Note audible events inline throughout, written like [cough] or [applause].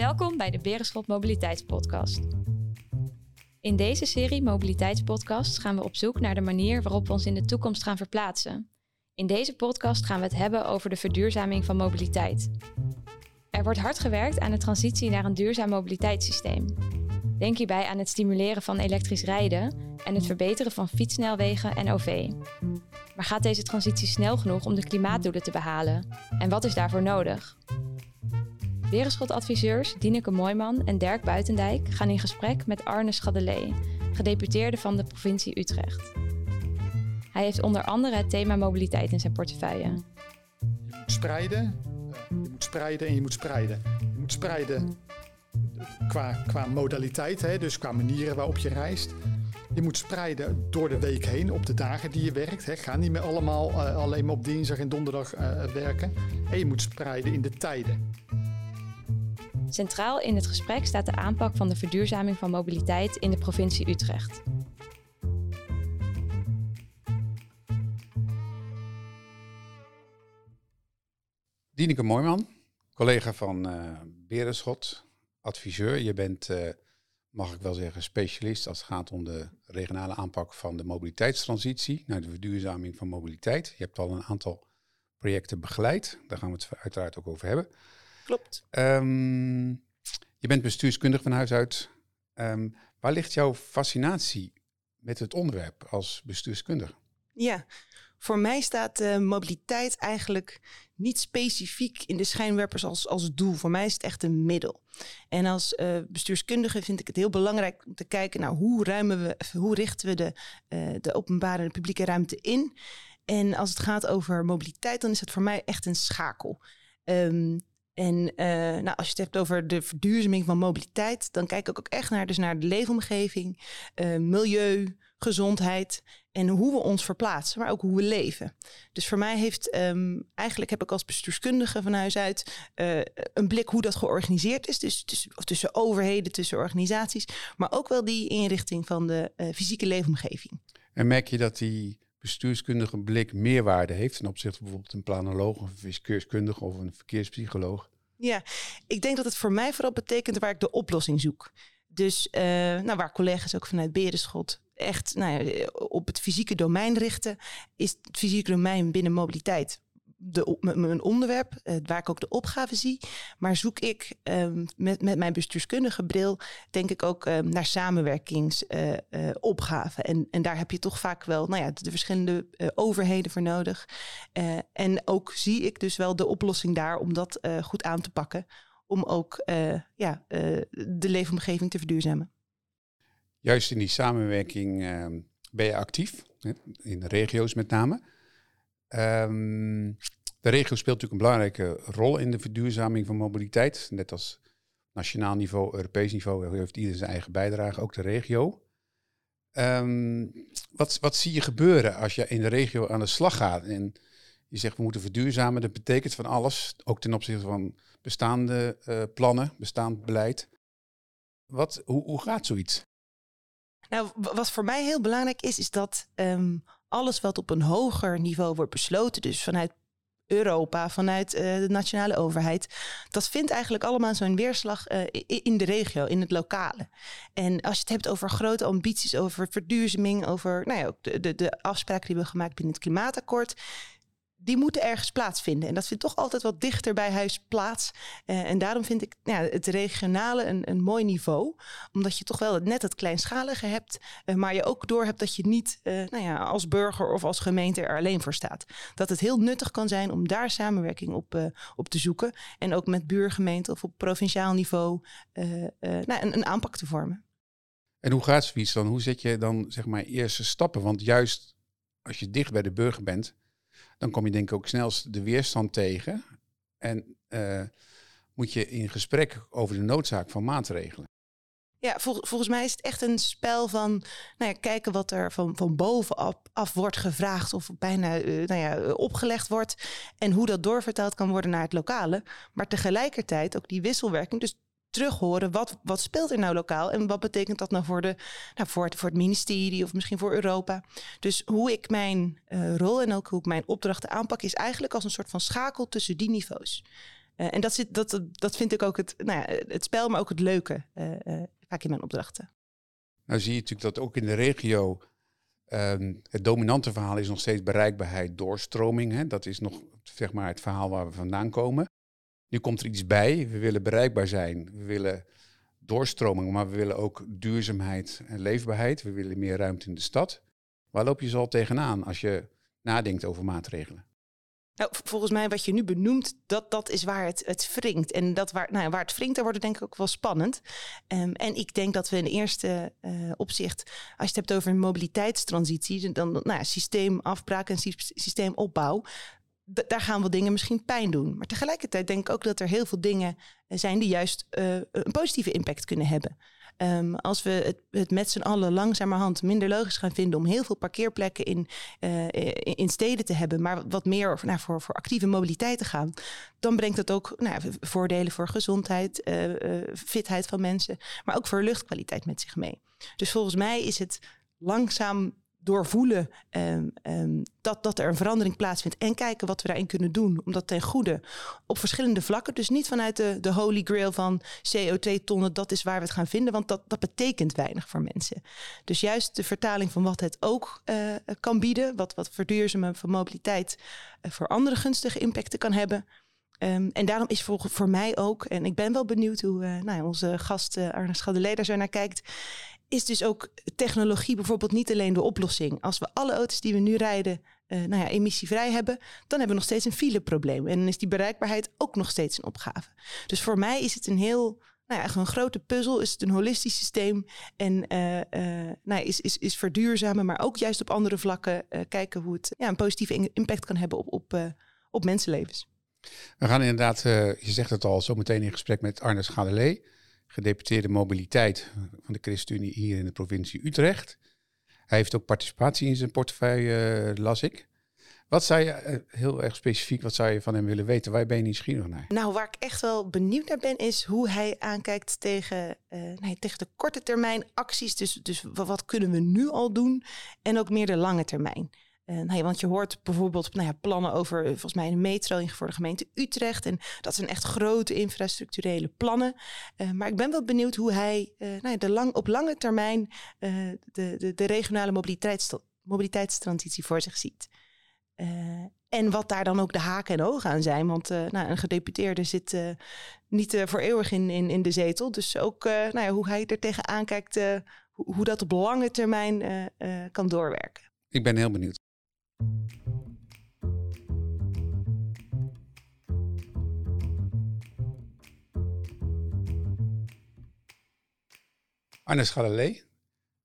Welkom bij de Berenschot Mobiliteitspodcast. In deze serie Mobiliteitspodcasts gaan we op zoek naar de manier waarop we ons in de toekomst gaan verplaatsen. In deze podcast gaan we het hebben over de verduurzaming van mobiliteit. Er wordt hard gewerkt aan de transitie naar een duurzaam mobiliteitssysteem. Denk hierbij aan het stimuleren van elektrisch rijden en het verbeteren van fietssnelwegen en OV. Maar gaat deze transitie snel genoeg om de klimaatdoelen te behalen? En wat is daarvoor nodig? Berenschot-adviseurs Dineke Mooiman en Dirk Buitendijk gaan in gesprek met Arne Schadelee, gedeputeerde van de provincie Utrecht. Hij heeft onder andere het thema mobiliteit in zijn portefeuille. Je moet spreiden, je moet spreiden en je moet spreiden. Je moet spreiden qua, qua modaliteit, hè, dus qua manieren waarop je reist. Je moet spreiden door de week heen op de dagen die je werkt. Hè. Ga niet meer allemaal uh, alleen maar op dinsdag en donderdag uh, werken. En je moet spreiden in de tijden. Centraal in het gesprek staat de aanpak van de verduurzaming van mobiliteit in de provincie Utrecht. Dieneke Mooiman, collega van uh, Berenschot, adviseur. Je bent, uh, mag ik wel zeggen, specialist als het gaat om de regionale aanpak van de mobiliteitstransitie naar de verduurzaming van mobiliteit. Je hebt al een aantal projecten begeleid, daar gaan we het uiteraard ook over hebben. Klopt. Um, je bent bestuurskundig van huis uit. Um, waar ligt jouw fascinatie met het onderwerp als bestuurskundige? Ja, voor mij staat uh, mobiliteit eigenlijk niet specifiek in de schijnwerpers als, als doel. Voor mij is het echt een middel. En als uh, bestuurskundige vind ik het heel belangrijk om te kijken naar hoe ruimen we, hoe richten we de, uh, de openbare en publieke ruimte in. En als het gaat over mobiliteit, dan is het voor mij echt een schakel. Um, en uh, nou, als je het hebt over de verduurzaming van mobiliteit, dan kijk ik ook echt naar, dus naar de leefomgeving, milieu, gezondheid en hoe we ons verplaatsen, maar ook hoe we leven. Dus voor mij heeft um, eigenlijk heb ik als bestuurskundige van huis uit uh, een blik hoe dat georganiseerd is. Dus tussen, tussen overheden, tussen organisaties, maar ook wel die inrichting van de fysieke leefomgeving. En merk je dat die bestuurskundige blik meerwaarde heeft ten opzichte van bijvoorbeeld een planoloog of een verkeerskundige of een verkeerspsycholoog? Ja, ik denk dat het voor mij vooral betekent waar ik de oplossing zoek. Dus uh, nou, waar collega's ook vanuit Berenschot echt nou op het fysieke domein richten, is het fysieke domein binnen mobiliteit de, mijn onderwerp, uh, waar ik ook de opgave zie. Maar zoek ik um, met, met mijn bestuurskundige bril, denk ik ook um, naar samenwerkingsopgaven. Uh, uh, en, en daar heb je toch vaak wel nou ja, de, de verschillende overheden voor nodig. en ook zie ik dus wel de oplossing daar om dat goed aan te pakken. Om ook ja, de leefomgeving te verduurzamen. Juist in die samenwerking ehm, ben je actief, in de regio's met name. Um, de regio speelt natuurlijk een belangrijke rol in de verduurzaming van mobiliteit. Net als nationaal niveau, Europees niveau heeft ieder zijn eigen bijdrage, ook de regio. Um, wat, wat zie je gebeuren als je in de regio aan de slag gaat en je zegt we moeten verduurzamen? Dat betekent van alles, ook ten opzichte van bestaande uh, plannen, bestaand beleid. Wat, hoe, hoe gaat zoiets? Nou, wat voor mij heel belangrijk is, is dat um, alles wat op een hoger niveau wordt besloten, dus vanuit Europa, vanuit uh, de nationale overheid. Dat vindt eigenlijk allemaal zo'n weerslag uh, in de regio, in het lokale. En als je het hebt over grote ambities, over verduurzaming, over nou ja, ook de, de, de afspraken die we gemaakt binnen het klimaatakkoord die moeten ergens plaatsvinden. En dat vindt toch altijd wat dichter bij huis plaats. Uh, en daarom vind ik ja, het regionale een, een mooi niveau. Omdat je toch wel net het kleinschalige hebt. Uh, maar je ook door hebt dat je niet uh, nou ja, als burger of als gemeente er alleen voor staat. Dat het heel nuttig kan zijn om daar samenwerking op, op te zoeken. En ook met buurgemeenten of op provinciaal niveau nou, een, een aanpak te vormen. En hoe gaat zoiets dan? Hoe zet je dan zeg maar eerste stappen? Want juist als je dicht bij de burger bent, dan kom je denk ik ook snelst de weerstand tegen. En uh, moet je in gesprek over de noodzaak van maatregelen. Ja, vol, volgens mij is het echt een spel van nou ja, kijken wat er van, van bovenaf af wordt gevraagd of bijna uh, nou ja, opgelegd wordt. En hoe dat doorvertaald kan worden naar het lokale. Maar tegelijkertijd ook die wisselwerking. Dus terug horen. Wat, wat speelt er nou lokaal en wat betekent dat nou voor, de, nou voor, het, voor het ministerie of misschien voor Europa? Dus hoe ik mijn uh, rol en ook hoe ik mijn opdrachten aanpak, is eigenlijk als een soort van schakel tussen die niveaus. Uh, en dat, zit, dat, dat vind ik ook het, nou ja, het spel, maar ook het leuke uh, vaak in mijn opdrachten. Nou zie je natuurlijk dat ook in de regio um, het dominante verhaal is nog steeds bereikbaarheid, doorstroming. Hè? Dat is nog zeg maar, het verhaal waar we vandaan komen. Nu komt er iets bij. We willen bereikbaar zijn. We willen doorstroming, maar we willen ook duurzaamheid en leefbaarheid. We willen meer ruimte in de stad. Waar loop je zo al tegenaan als je nadenkt over maatregelen? Nou, volgens mij wat je nu benoemt, dat, dat is waar het, het wringt. En dat waar, nou, waar het wringt, daar wordt het denk ik ook wel spannend. Um, en ik denk dat we in eerste uh, opzicht, als je het hebt over een mobiliteitstransitie, dan nou systeemafbraak en systeemopbouw, daar gaan wel dingen misschien pijn doen. Maar tegelijkertijd denk ik ook dat er heel veel dingen zijn die juist uh, een positieve impact kunnen hebben. Um, als we het, het met z'n allen langzamerhand minder logisch gaan vinden om heel veel parkeerplekken in, uh, in steden te hebben, maar wat meer nou, voor, voor actieve mobiliteit te gaan, dan brengt dat ook nou, voordelen voor gezondheid, uh, fitheid van mensen, maar ook voor luchtkwaliteit met zich mee. Dus volgens mij is het langzaam doorvoelen um, um, dat, dat er een verandering plaatsvindt. En kijken wat we daarin kunnen doen. Om dat ten goede op verschillende vlakken. Dus niet vanuit de, de holy grail van CO2-tonnen. Dat is waar we het gaan vinden. Want dat, dat betekent weinig voor mensen. Dus juist de vertaling van wat het ook uh, kan bieden. Wat, wat verduurzamen van mobiliteit uh, voor andere gunstige impacten kan hebben. Um, en daarom is voor, voor mij ook, en ik ben wel benieuwd hoe uh, nou onze gast uh, Arne Schaddeleder zo naar kijkt, is dus ook technologie bijvoorbeeld niet alleen de oplossing. Als we alle auto's die we nu rijden, uh, nou ja, emissievrij hebben, dan hebben we nog steeds een fileprobleem. En dan is die bereikbaarheid ook nog steeds een opgave. Dus voor mij is het een heel, nou ja, een grote puzzel, is het een holistisch systeem. En uh, uh, nou is, is, is verduurzamen, maar ook juist op andere vlakken kijken hoe het ja, een positieve impact kan hebben op, op, op mensenlevens. We gaan inderdaad, je zegt het al, zo meteen in gesprek met Arne Schadelee gedeputeerde mobiliteit van de ChristenUnie hier in de provincie Utrecht. Hij heeft ook participatie in zijn portefeuille, uh, las ik. Wat zou je, uh, heel erg specifiek, wat zou je van hem willen weten? Waar ben je nieuwsgierig naar? Nou, waar ik echt wel benieuwd naar ben, is hoe hij aankijkt tegen, uh, nee, tegen de korte termijn acties. Dus, dus wat kunnen we nu al doen? En ook meer de lange termijn. Uh, want je hoort bijvoorbeeld nou ja, plannen over volgens mij een metro voor de gemeente Utrecht. En dat zijn echt grote infrastructurele plannen. Uh, maar ik ben wel benieuwd hoe hij nou ja, de lang, op lange termijn de, de, de, regionale mobiliteits, mobiliteitstransitie voor zich ziet. en wat daar dan ook de haken en ogen aan zijn. Want nou, een gedeputeerde zit niet voor eeuwig in, in, de zetel. Dus ook nou ja, hoe hij er tegenaan kijkt, hoe dat op lange termijn kan doorwerken. Ik ben heel benieuwd. Arne Schalalee,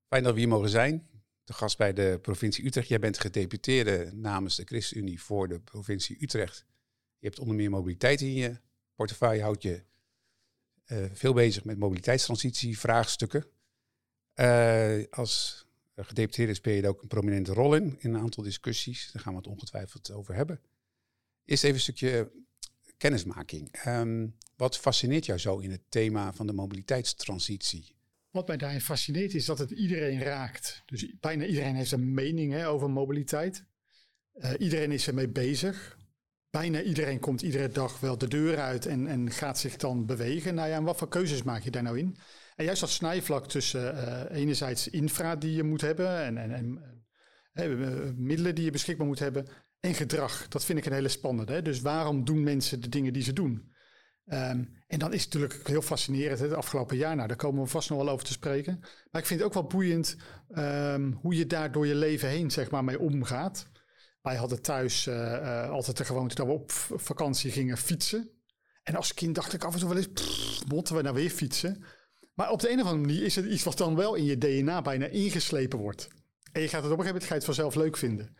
fijn dat we hier mogen zijn. De gast bij de provincie Utrecht. Jij bent gedeputeerde namens de ChristenUnie voor de provincie Utrecht. Je hebt onder meer mobiliteit in je portefeuille. Houd je uh, veel bezig met mobiliteitstransitie, vraagstukken. Uh, als gedeputeerde speel je ook een prominente rol in, in een aantal discussies. Daar gaan we het ongetwijfeld over hebben. Eerst even een stukje kennismaking. Um, wat fascineert jou zo in het thema van de mobiliteitstransitie? Wat mij daarin fascineert is dat het iedereen raakt. Dus bijna iedereen heeft een mening hè, over mobiliteit. Uh, iedereen is ermee bezig. Bijna iedereen komt iedere dag wel de deur uit en, en gaat zich dan bewegen. Nou ja, en wat voor keuzes maak je daar nou in? En juist dat snijvlak tussen uh, enerzijds infra die je moet hebben en, en, en uh, middelen die je beschikbaar moet hebben en gedrag. Dat vind ik een hele spannende. Hè? Dus waarom doen mensen de dingen die ze doen? Um, en dan is het natuurlijk heel fascinerend het afgelopen jaar. Nou, daar komen we vast nog wel over te spreken. Maar ik vind het ook wel boeiend um, hoe je daar door je leven heen zeg maar, mee omgaat. Wij hadden thuis altijd de gewoonte dat we op vakantie gingen fietsen. En als kind dacht ik af en toe wel eens, pff, moeten we nou weer fietsen? Maar op de een of andere manier is het iets wat dan wel in je DNA bijna ingeslepen wordt. En je gaat het op een gegeven moment ga je het vanzelf leuk vinden.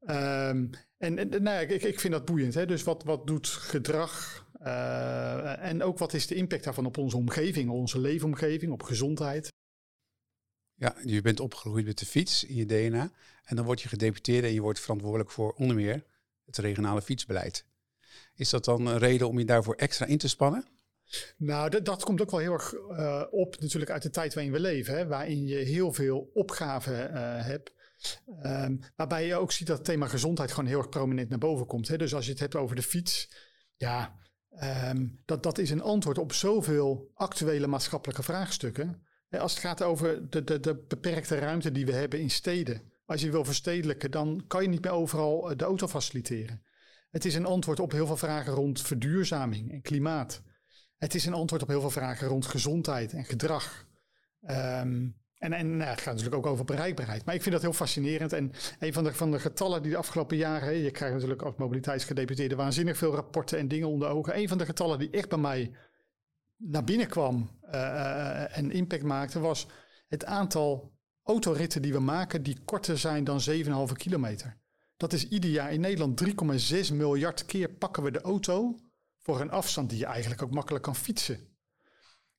Um, en, nou ik, ik vind dat boeiend. Hè? Dus wat, wat doet gedrag uh, en ook wat is de impact daarvan op onze omgeving, onze leefomgeving, op gezondheid? Ja, je bent opgegroeid met de fiets in je DNA. En dan word je gedeputeerd en je wordt verantwoordelijk voor onder meer het regionale fietsbeleid. Is dat dan een reden om je daarvoor extra in te spannen? Nou, dat, dat komt ook wel heel erg uh, op natuurlijk uit de tijd waarin we leven. Hè, waarin je heel veel opgaven uh, hebt. Um, waarbij je ook ziet dat het thema gezondheid gewoon heel erg prominent naar boven komt. Hè. Dus als je het hebt over de fiets. Ja, um, dat, dat is een antwoord op zoveel actuele maatschappelijke vraagstukken. Als het gaat over de, de, de beperkte ruimte die we hebben in steden. Als je wil verstedelijken, dan kan je niet meer overal de auto faciliteren. Het is een antwoord op heel veel vragen rond verduurzaming en klimaat. Het is een antwoord op heel veel vragen rond gezondheid en gedrag. Um, en, en nou, het gaat natuurlijk ook over bereikbaarheid. Maar ik vind dat heel fascinerend. En een van de, van de getallen die de afgelopen jaren... je krijgt natuurlijk als mobiliteitsgedeputeerde... waanzinnig veel rapporten en dingen onder ogen. Een van de getallen die echt bij mij naar binnen kwam... Uh, en impact maakte... was het aantal autoritten die we maken... die korter zijn dan 7,5 kilometer. Dat is ieder jaar in Nederland 3,6 miljard keer pakken we de auto voor een afstand die je eigenlijk ook makkelijk kan fietsen.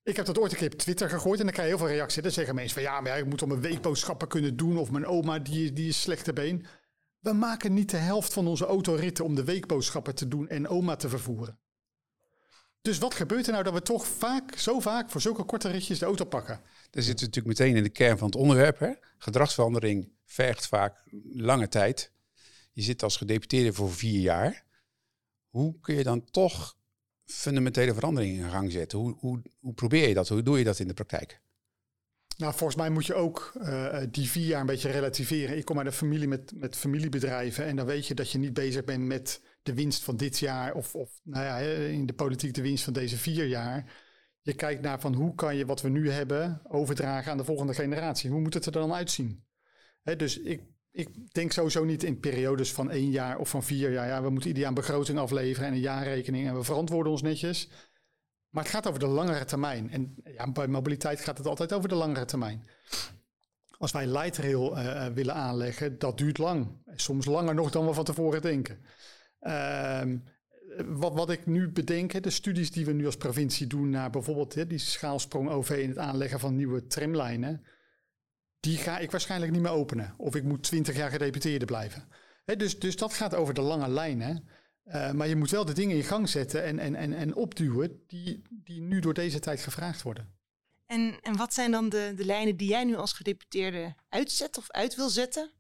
Ik heb dat ooit een keer op Twitter gegooid en dan krijg je heel veel reacties. Dan zeggen mensen van ja, maar ik moet om mijn weekboodschappen kunnen doen of mijn oma die, die is slechte been. We maken niet de helft van onze autoritten om de weekboodschappen te doen en oma te vervoeren. Dus wat gebeurt er nou dat we toch vaak, zo vaak voor zulke korte ritjes de auto pakken? Daar zit natuurlijk meteen in de kern van het onderwerp. Hè? Gedragsverandering vergt vaak lange tijd. Je zit als gedeputeerde voor vier jaar. Hoe kun je dan toch fundamentele veranderingen in gang zetten? Hoe, hoe, hoe probeer je dat? Hoe doe je dat in de praktijk? Nou, volgens mij moet je ook uh, die vier jaar een beetje relativeren. Ik kom uit een familie met, met familiebedrijven en dan weet je dat je niet bezig bent met de winst van dit jaar of, of nou ja, in de politiek de winst van deze vier jaar. Je kijkt naar van hoe kan je wat we nu hebben overdragen aan de volgende generatie. Hoe moet het er dan uitzien? dus ik ik denk sowieso niet in periodes van één jaar of van vier jaar. Ja, we moeten ieder een begroting afleveren en een jaarrekening en we verantwoorden ons netjes. Maar het gaat over de langere termijn. En ja, bij mobiliteit gaat het altijd over de langere termijn. Als wij lightrail uh, willen aanleggen, dat duurt lang. Soms langer nog dan we van tevoren denken. Uh, wat, wat ik nu bedenk, de studies die we nu als provincie doen naar bijvoorbeeld die schaalsprong OV in het aanleggen van nieuwe tramlijnen die ga ik waarschijnlijk niet meer openen. Of ik moet twintig jaar gedeputeerde blijven. dus, dus dat gaat over de lange lijnen. Uh, maar je moet wel de dingen in gang zetten en, en, en, en opduwen die, die nu door deze tijd gevraagd worden. En, en wat zijn dan de, de lijnen die jij nu als gedeputeerde uitzet of uit wil zetten?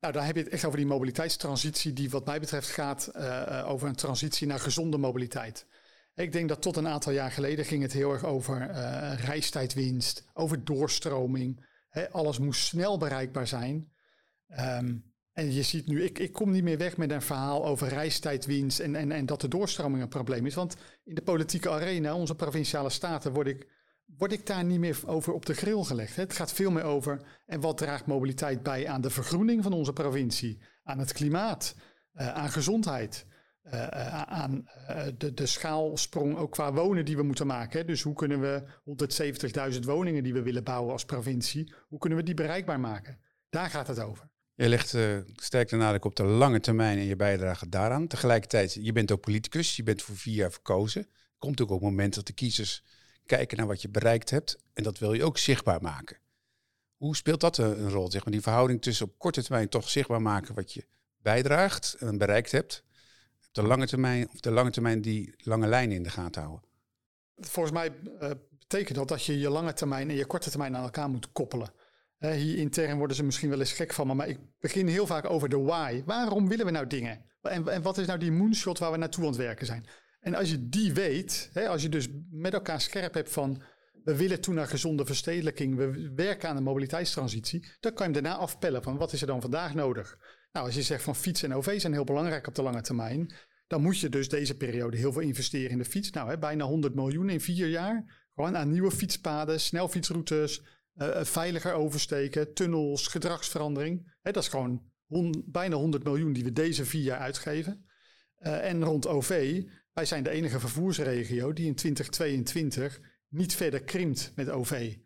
Nou, dan heb je het echt over die mobiliteitstransitie, die wat mij betreft gaat uh, over een transitie naar gezonde mobiliteit. Ik denk dat tot een aantal jaar geleden ging het heel erg over uh, reistijdwinst, over doorstroming, alles moest snel bereikbaar zijn. Ehm, en je ziet nu, ik, ik kom niet meer weg met een verhaal over reistijdwinst en, en, en dat de doorstroming een probleem is. Want in de politieke arena, onze provinciale staten, word ik, word ik daar niet meer over op de grill gelegd. Het gaat veel meer over en wat draagt mobiliteit bij aan de vergroening van onze provincie, aan het klimaat, uh, aan gezondheid. Uh, aan uh, de, de schaalsprong ook qua wonen die we moeten maken. Dus hoe kunnen we 170.000 woningen die we willen bouwen als provincie, hoe kunnen we die bereikbaar maken? Daar gaat het over. Je legt uh, sterk de nadruk op de lange termijn en je bijdrage daaraan. Tegelijkertijd, je bent ook politicus, je bent voor vier jaar verkozen. Komt ook op het moment dat de kiezers kijken naar wat je bereikt hebt en dat wil je ook zichtbaar maken. Hoe speelt dat een rol? Zeg maar, die verhouding tussen op korte termijn toch zichtbaar maken wat je bijdraagt en bereikt hebt de lange termijn, of de lange termijn die lange lijnen in de gaten houden? Volgens mij uh, betekent dat dat je je lange termijn en je korte termijn aan elkaar moet koppelen. Hier intern worden ze misschien wel eens gek van maar ik begin heel vaak over de why. Waarom willen we nou dingen? En, en wat is nou die moonshot waar we naartoe aan het werken zijn? En als je die weet, als je dus met elkaar scherp hebt van we willen toe naar gezonde verstedelijking, we werken aan een mobiliteitstransitie, dan kan je hem daarna afpellen van wat is er dan vandaag nodig? Nou, als je zegt van fiets en OV zijn heel belangrijk op de lange termijn, dan moet je dus deze periode heel veel investeren in de fiets. Nou, hè, bijna 100 miljoen in vier jaar. Gewoon aan nieuwe fietspaden, snelfietsroutes, uh, veiliger oversteken, tunnels, gedragsverandering. Hè, dat is gewoon bijna 100 miljoen die we deze vier jaar uitgeven. Uh, en rond OV, wij zijn de enige vervoersregio die in 2022 niet verder krimpt met OV.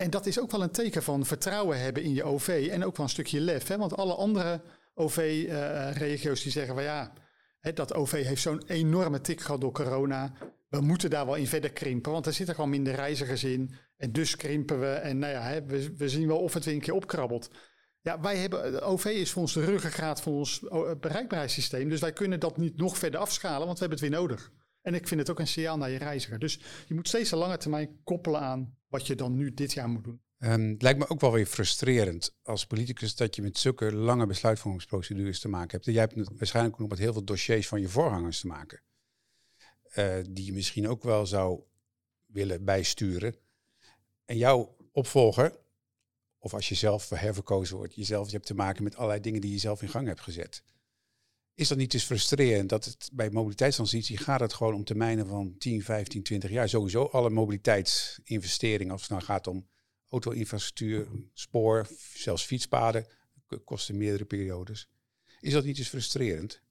En dat is ook wel een teken van vertrouwen hebben in je OV en ook wel een stukje lef. Hè? Want alle andere OV-regio's uh, die zeggen van ja, hè, dat OV heeft zo'n enorme tik gehad door corona. We moeten daar wel in verder krimpen, want er zitten gewoon minder reizigers in. En dus krimpen we en nou ja, hè, we, we zien wel of het weer een keer opkrabbelt. Ja, wij hebben, OV is voor ons de ruggengraat van ons bereikbaarheidssysteem. Dus wij kunnen dat niet nog verder afschalen, want we hebben het weer nodig. En ik vind het ook een signaal naar je reiziger. Dus je moet steeds een lange termijn koppelen aan wat je dan nu dit jaar moet doen. Um, het lijkt me ook wel weer frustrerend als politicus dat je met zulke lange besluitvormingsprocedures te maken hebt. Jij hebt waarschijnlijk ook nog met heel veel dossiers van je voorgangers te maken. Uh, die je misschien ook wel zou willen bijsturen. En jouw opvolger, of als je zelf herverkozen wordt, jezelf, je hebt te maken met allerlei dingen die je zelf in gang hebt gezet. Is dat niet eens frustrerend dat het bij mobiliteitstransitie gaat het gewoon om termijnen van 10, 15, 20 jaar? Sowieso alle mobiliteitsinvesteringen, als het nou gaat om auto-infrastructuur, spoor, zelfs fietspaden, kosten meerdere periodes. Is dat niet eens frustrerend?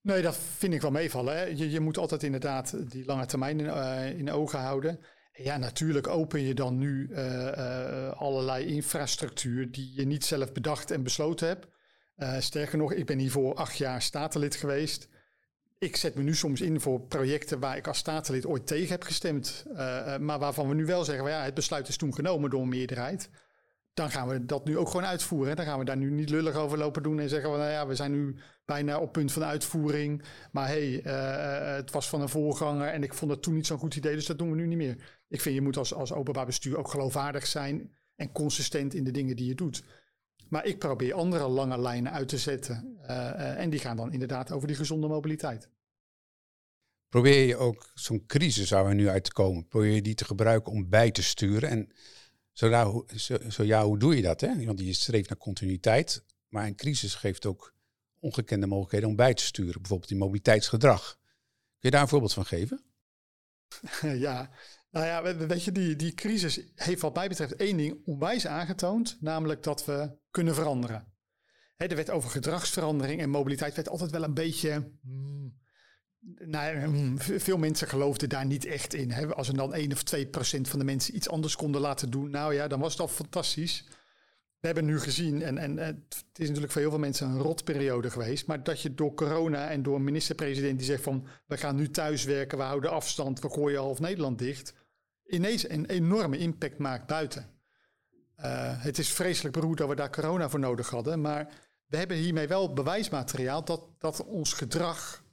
Nee, dat vind ik wel meevallen. Hè. Je, je, moet altijd inderdaad die lange termijn in, uh, in ogen houden. Ja, natuurlijk open je dan nu uh, uh, allerlei infrastructuur die je niet zelf bedacht en besloten hebt. Sterker nog, ik ben hiervoor acht jaar statenlid geweest ik zet me nu soms in voor projecten waar ik als staatslid ooit tegen heb gestemd. Uh, maar waarvan we nu wel zeggen, ja, het besluit is toen genomen door een meerderheid. Dan gaan we dat nu ook gewoon uitvoeren. Dan gaan we daar nu niet lullig over lopen doen en zeggen, nou ja, we zijn nu bijna op punt van uitvoering. Maar hey, het was van een voorganger en ik vond het toen niet zo'n goed idee, dus dat doen we nu niet meer. Ik vind je moet als, als openbaar bestuur ook geloofwaardig zijn en consistent in de dingen die je doet. Maar ik probeer andere lange lijnen uit te zetten. Uh, en die gaan dan inderdaad over die gezonde mobiliteit. Probeer je ook zo'n crisis waar we nu uit te komen, probeer je die te gebruiken om bij te sturen? En zo, nou, zo, zo ja, hoe doe je dat? Hè? Want je streeft naar continuïteit, maar een crisis geeft ook ongekende mogelijkheden om bij te sturen. Bijvoorbeeld in mobiliteitsgedrag. Kun je daar een voorbeeld van geven? [laughs] Ja, nou ja, weet je, die, die crisis heeft wat mij betreft één ding onwijs aangetoond, namelijk dat we kunnen veranderen. Hè, er werd over gedragsverandering en mobiliteit werd altijd wel een beetje. Hmm, nou, hmm, veel mensen geloofden daar niet echt in. Als er dan 1 of 2 procent van de mensen iets anders konden laten doen, nou ja, dan was al fantastisch. We hebben nu gezien, en, en het is natuurlijk voor heel veel mensen een rotperiode geweest, maar dat je door corona en door een minister-president die zegt van we gaan nu thuiswerken, we houden afstand, we gooien half Nederland dicht ineens een enorme impact maakt buiten. Uh, het is vreselijk beroerd dat we daar corona voor nodig hadden, maar we hebben hiermee wel bewijsmateriaal dat, dat ons gedrag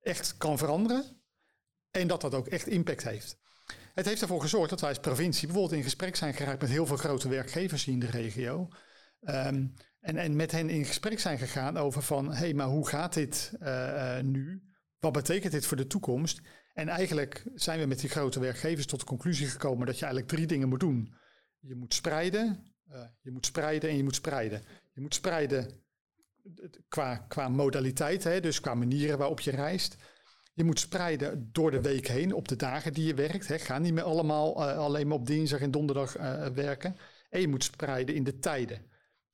echt kan veranderen en dat dat ook echt impact heeft. Het heeft ervoor gezorgd dat wij als provincie bijvoorbeeld in gesprek zijn geraakt met heel veel grote werkgevers hier in de regio. Um, en, en met hen in gesprek zijn gegaan over van, hé, hey, maar hoe gaat dit uh, uh, nu? Wat betekent dit voor de toekomst? En eigenlijk zijn we met die grote werkgevers tot de conclusie gekomen dat je eigenlijk drie dingen moet doen. Je moet spreiden, uh, je moet spreiden en je moet spreiden. Je moet spreiden qua, qua modaliteit, hè, dus qua manieren waarop je reist. Je moet spreiden door de week heen op de dagen die je werkt. Hè. Ga niet meer allemaal uh, alleen maar op dinsdag en donderdag werken. En je moet spreiden in de tijden.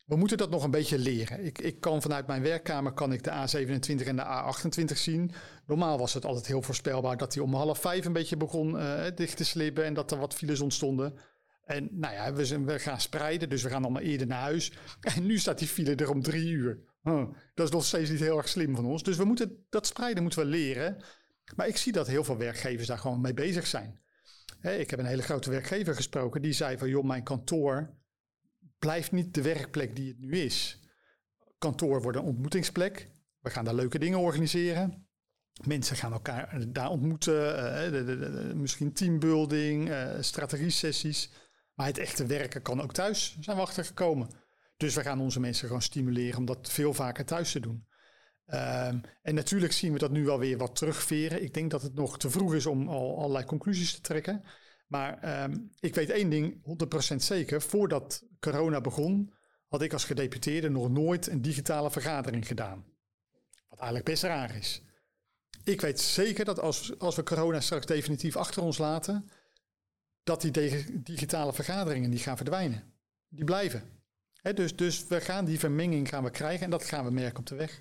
We moeten dat nog een beetje leren. Ik, ik kan vanuit mijn werkkamer kan ik de A27 en de A28 zien. Normaal was het altijd heel voorspelbaar dat die om half vijf een beetje begon dicht te slippen en dat er wat files ontstonden. En nou ja, we, zijn, we gaan spreiden, dus we gaan allemaal eerder naar huis. [laughs] En nu staat die file er om drie uur. Dat is nog steeds niet heel erg slim van ons. Dus we moeten, dat spreiden moeten we leren. Maar ik zie dat heel veel werkgevers daar gewoon mee bezig zijn. Ik heb een hele grote werkgever gesproken die zei van joh, mijn kantoor blijft niet de werkplek die het nu is. Kantoor wordt een ontmoetingsplek. We gaan daar leuke dingen organiseren. Mensen gaan elkaar daar ontmoeten. De, de, misschien teambuilding, uh, strategie-sessies. Maar het echte werken kan ook thuis, zijn we achtergekomen. Dus we gaan onze mensen gewoon stimuleren om dat veel vaker thuis te doen. Um, en natuurlijk zien we dat nu wel weer wat terugveren. Ik denk dat het nog te vroeg is om al allerlei conclusies te trekken. Maar um, ik weet één ding 100% zeker. Voordat corona begon, had ik als gedeputeerde nog nooit een digitale vergadering gedaan. Wat eigenlijk best raar is. Ik weet zeker dat als, als we corona straks definitief achter ons laten, dat die digitale vergaderingen niet gaan verdwijnen. Die blijven. Dus, dus we gaan die vermenging gaan we krijgen en dat gaan we merken op de weg.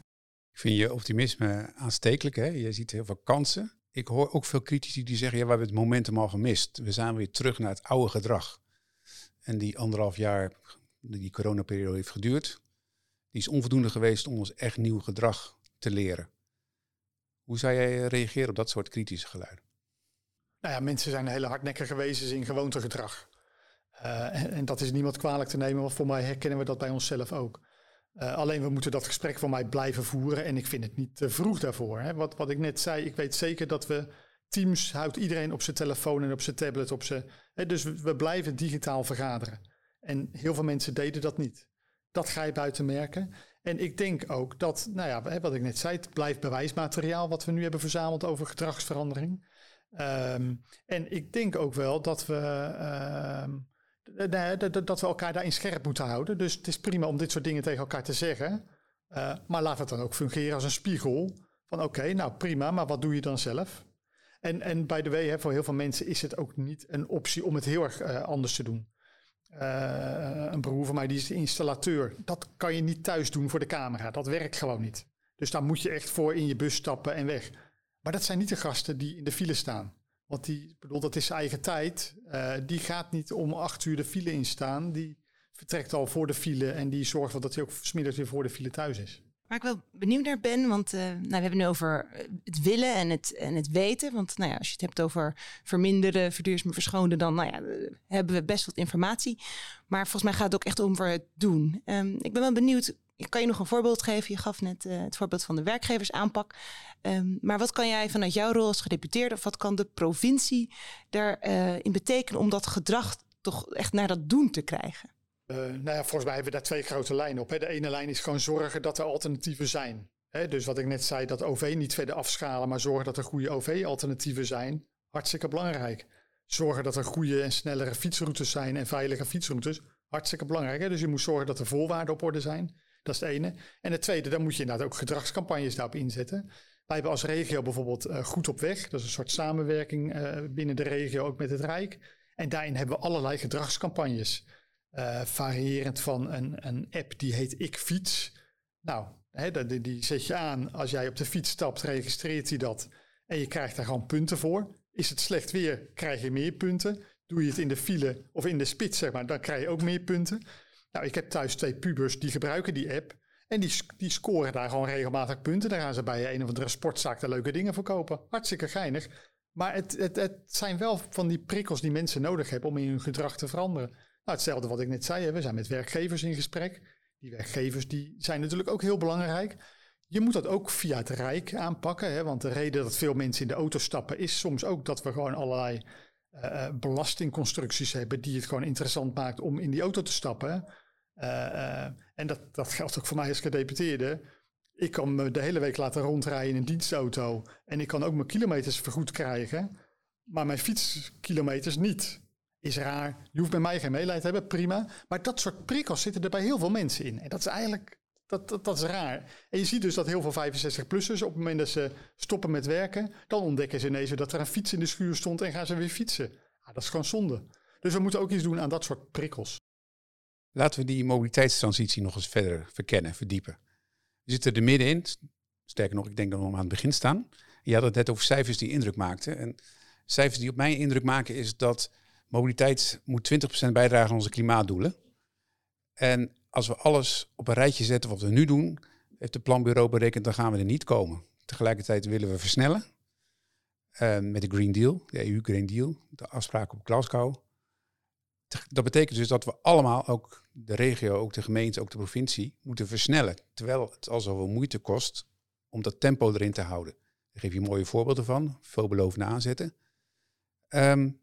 Ik vind je optimisme aanstekelijk. Hè? Je ziet heel veel kansen ik hoor ook veel critici die zeggen, ja, we hebben het momentum al gemist. We zijn weer terug naar het oude gedrag. En die anderhalf jaar die coronaperiode heeft geduurd, die is onvoldoende geweest om ons echt nieuw gedrag te leren. Hoe zou jij reageren op dat soort kritische geluiden? Nou ja, mensen zijn hele hardnekkige wezens in gewoontegedrag. Uh, en, en, dat is niemand kwalijk te nemen, want voor mij herkennen we dat bij onszelf ook. Uh, alleen we moeten dat gesprek voor mij blijven voeren en ik vind het niet te vroeg daarvoor. Hè. Wat, wat ik net zei, ik weet zeker dat we Teams houdt iedereen op zijn telefoon en op zijn tablet. Op zijn, hè, dus we, we blijven digitaal vergaderen. En heel veel mensen deden dat niet. Dat ga je buiten merken. En ik denk ook dat, nou ja, wat ik net zei, het blijft bewijsmateriaal wat we nu hebben verzameld over gedragsverandering. Um, en ik denk ook wel dat we, uh, dat we elkaar daarin scherp moeten houden. Dus het is prima om dit soort dingen tegen elkaar te zeggen. Uh, maar laat het dan ook fungeren als een spiegel. Van oké, nou prima, maar wat doe je dan zelf? En, en by the way, voor heel veel mensen is het ook niet een optie om het heel erg uh, anders te doen. Uh, een broer van mij die is installateur. Dat kan je niet thuis doen voor de camera. Dat werkt gewoon niet. Dus daar moet je echt voor in je bus stappen en weg. Maar dat zijn niet de gasten die in de file staan. Want die, bedoel, dat is zijn eigen tijd. Uh, die gaat niet om acht uur de file in staan. Die vertrekt al voor de file en die zorgt wel dat hij ook smiddags weer voor de file thuis is. Waar ik wel benieuwd naar ben, want uh, nou, we hebben nu over het willen en het, en het weten. Want nou ja, als je het hebt over verminderen, verduurzamen, verschonen, dan nou ja, hebben we best wat informatie. Maar volgens mij gaat het ook echt om voor het doen. Um, ik ben wel benieuwd, kan je nog een voorbeeld geven? Je gaf net uh, het voorbeeld van de werkgeversaanpak. Um, maar wat kan jij vanuit jouw rol als gedeputeerde, of wat kan de provincie daarin uh, in betekenen om dat gedrag toch echt naar dat doen te krijgen? Uh, nou ja, volgens mij hebben we daar twee grote lijnen op. Hè. De ene lijn is gewoon zorgen dat er alternatieven zijn. Hè, dus wat ik net zei, dat OV niet verder afschalen, maar zorgen dat er goede OV-alternatieven zijn. Hartstikke belangrijk. Zorgen dat er goede en snellere fietsroutes zijn en veilige fietsroutes. Hartstikke belangrijk. Dus je moet zorgen dat er voorwaarden op orde zijn. Dat is het ene. En het tweede, dan moet je inderdaad ook gedragscampagnes daarop inzetten. Wij hebben als regio bijvoorbeeld uh, Goed op Weg. Dat is een soort samenwerking uh, binnen de regio, ook met het Rijk. En daarin hebben we allerlei gedragscampagnes. Uh, variërend van een, een app die heet Ik Fiets. Nou, die, die zet je aan. Als jij op de fiets stapt, registreert hij dat. En je krijgt daar gewoon punten voor. Is het slecht weer, krijg je meer punten. Doe je het in de file of in de spits, zeg maar, dan krijg je ook meer punten. Nou, ik heb thuis twee pubers die gebruiken die app. En die, die scoren daar gewoon regelmatig punten. Daar gaan ze bij een of andere sportzaak de leuke dingen voor kopen. Hartstikke geinig. Maar het, het, het zijn wel van die prikkels die mensen nodig hebben om in hun gedrag te veranderen. Nou, hetzelfde wat ik net zei, we zijn met werkgevers in gesprek. Die werkgevers die zijn natuurlijk ook heel belangrijk. Je moet dat ook via het Rijk aanpakken. Hè, want de reden dat veel mensen in de auto stappen is soms ook dat we gewoon allerlei uh, belastingconstructies hebben die het gewoon interessant maakt om in die auto te stappen. Uh, uh, en dat, dat geldt ook voor mij als gedeputeerde. Ik kan me de hele week laten rondrijden in een dienstauto. En ik kan ook mijn kilometers vergoed krijgen. Maar mijn fietskilometers niet. Is raar. Je hoeft bij mij geen meeleid te hebben, prima. Maar dat soort prikkels zitten er bij heel veel mensen in. En dat is eigenlijk dat, dat, dat, is raar. En je ziet dus dat heel veel 65-plussers op het moment dat ze stoppen met werken, dan ontdekken ze ineens dat er een fiets in de schuur stond en gaan ze weer fietsen. Ah, dat is gewoon zonde. Dus we moeten ook iets doen aan dat soort prikkels. Laten we die mobiliteitstransitie nog eens verder verkennen, verdiepen. We zitten er middenin. Sterker nog, ik denk dat we aan het begin staan. Je had het net over cijfers die indruk maakten. En cijfers die op mij indruk maken is dat mobiliteit moet 20% bijdragen aan onze klimaatdoelen. En als we alles op een rijtje zetten wat we nu doen, heeft het planbureau berekend, dan gaan we er niet komen. Tegelijkertijd willen we versnellen uh, met de Green Deal, de EU Green Deal, de afspraken op Glasgow. Dat betekent dus dat we allemaal, ook de regio, ook de gemeente, ook de provincie, moeten versnellen. Terwijl het al zoveel moeite kost om dat tempo erin te houden. Daar geef je mooie voorbeelden van, veelbelovende aanzetten. Um,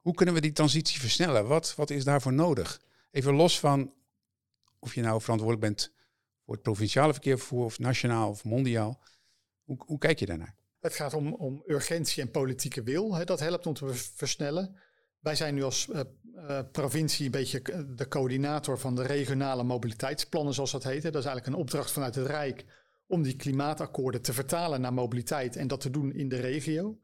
hoe kunnen we die transitie versnellen? Wat, wat is daarvoor nodig? Even los van of je nou verantwoordelijk bent voor het provinciale verkeervervoer of nationaal of mondiaal. Hoe, hoe kijk je daarnaar? Het gaat om, om urgentie en politieke wil. Hè. Dat helpt om te versnellen. Wij zijn nu als uh, provincie een beetje de coördinator van de regionale mobiliteitsplannen, zoals dat heet. Dat is eigenlijk een opdracht vanuit het Rijk om die klimaatakkoorden te vertalen naar mobiliteit en dat te doen in de regio.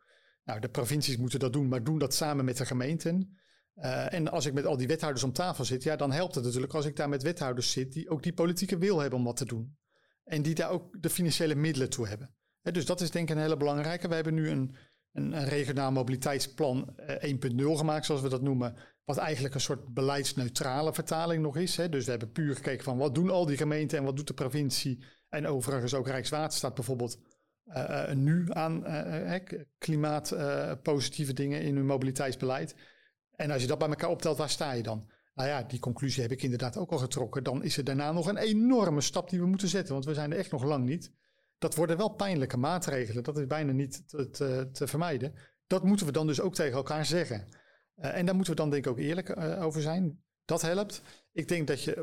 Nou, de provincies moeten dat doen, maar doen dat samen met de gemeenten. Uh, en als ik met al die wethouders om tafel zit, ja, dan helpt het natuurlijk als ik daar met wethouders zit die ook die politieke wil hebben om wat te doen. En die daar ook de financiële middelen toe hebben. He, dus dat is denk ik een hele belangrijke. We hebben nu een, een, regionaal mobiliteitsplan uh, 1.0 gemaakt, zoals we dat noemen. Wat eigenlijk een soort beleidsneutrale vertaling nog is. Hè. Dus we hebben puur gekeken van wat doen al die gemeenten en wat doet de provincie. En overigens ook Rijkswaterstaat bijvoorbeeld uh, nu aan klimaatpositieve dingen in hun mobiliteitsbeleid. En als je dat bij elkaar optelt, waar sta je dan? Nou ja, die conclusie heb ik inderdaad ook al getrokken. Dan is er daarna nog een enorme stap die we moeten zetten. Want we zijn er echt nog lang niet. Dat worden wel pijnlijke maatregelen. Dat is bijna niet te, te vermijden. Dat moeten we dan dus ook tegen elkaar zeggen. Uh, en daar moeten we dan denk ik ook eerlijk uh, over zijn. Dat helpt. Ik denk dat je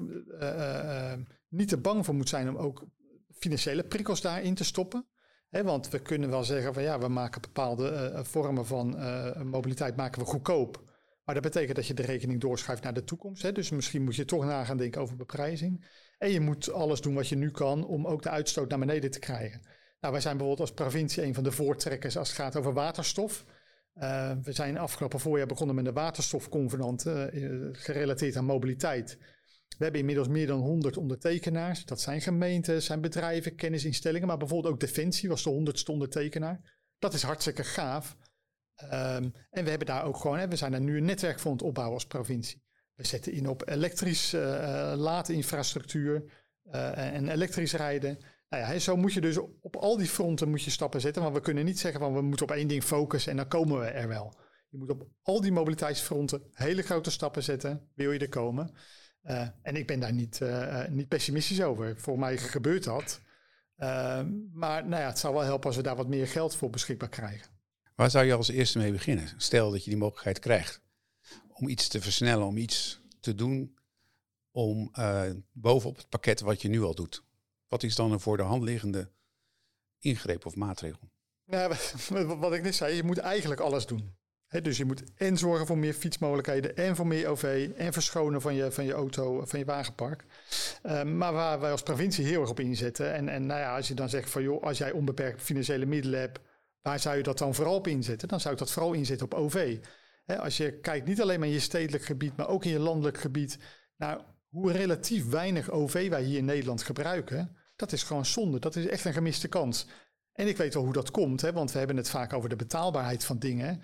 uh, niet te bang voor moet zijn om ook financiële prikkels daarin te stoppen. Want we kunnen wel zeggen van ja, we maken bepaalde vormen van mobiliteit maken we goedkoop. Maar dat betekent dat je de rekening doorschuift naar de toekomst. Hè? Dus misschien moet je toch na gaan denken over beprijzing. En je moet alles doen wat je nu kan om ook de uitstoot naar beneden te krijgen. Nou, wij zijn bijvoorbeeld als provincie een van de voortrekkers als het gaat over waterstof. Uh, we zijn afgelopen voorjaar begonnen met een waterstofconvenant uh, gerelateerd aan mobiliteit. We hebben inmiddels meer dan 100 ondertekenaars. Dat zijn gemeenten, zijn bedrijven, kennisinstellingen, maar bijvoorbeeld ook Defensie was de honderdste ondertekenaar. Dat is hartstikke gaaf. Um, en we hebben daar ook gewoon, we zijn daar nu een netwerk voor het opbouwen als provincie. We zetten in op elektrisch uh, laadinfrastructuur en elektrisch rijden. Nou ja, zo moet je dus op al die fronten moet je stappen zetten. Want we kunnen niet zeggen van we moeten op één ding focussen en dan komen we er wel. Je moet op al die mobiliteitsfronten hele grote stappen zetten, wil je er komen. Uh, en ik ben daar niet, uh, niet pessimistisch over. Voor mij gebeurt dat. Uh, maar nou ja, het zou wel helpen als we daar wat meer geld voor beschikbaar krijgen. Waar zou je als eerste mee beginnen? Stel dat je die mogelijkheid krijgt om iets te versnellen, om iets te doen om bovenop het pakket wat je nu al doet. Wat is dan een voor de hand liggende ingreep of maatregel? Nou, [laughs] wat ik net zei, je moet eigenlijk alles doen. dus je moet en zorgen voor meer fietsmogelijkheden en voor meer OV en verschonen van je, van je auto, van je wagenpark. Um, maar waar wij als provincie heel erg op inzetten. En, en nou ja, als je dan zegt van joh, als jij onbeperkt financiële middelen hebt, waar zou je dat dan vooral op inzetten? Dan zou ik dat vooral inzetten op OV. als je kijkt niet alleen maar in je stedelijk gebied, maar ook in je landelijk gebied. Nou, hoe relatief weinig OV wij hier in Nederland gebruiken. Dat is gewoon zonde. Dat is echt een gemiste kans. En ik weet wel hoe dat komt, hè, want we hebben het vaak over de betaalbaarheid van dingen.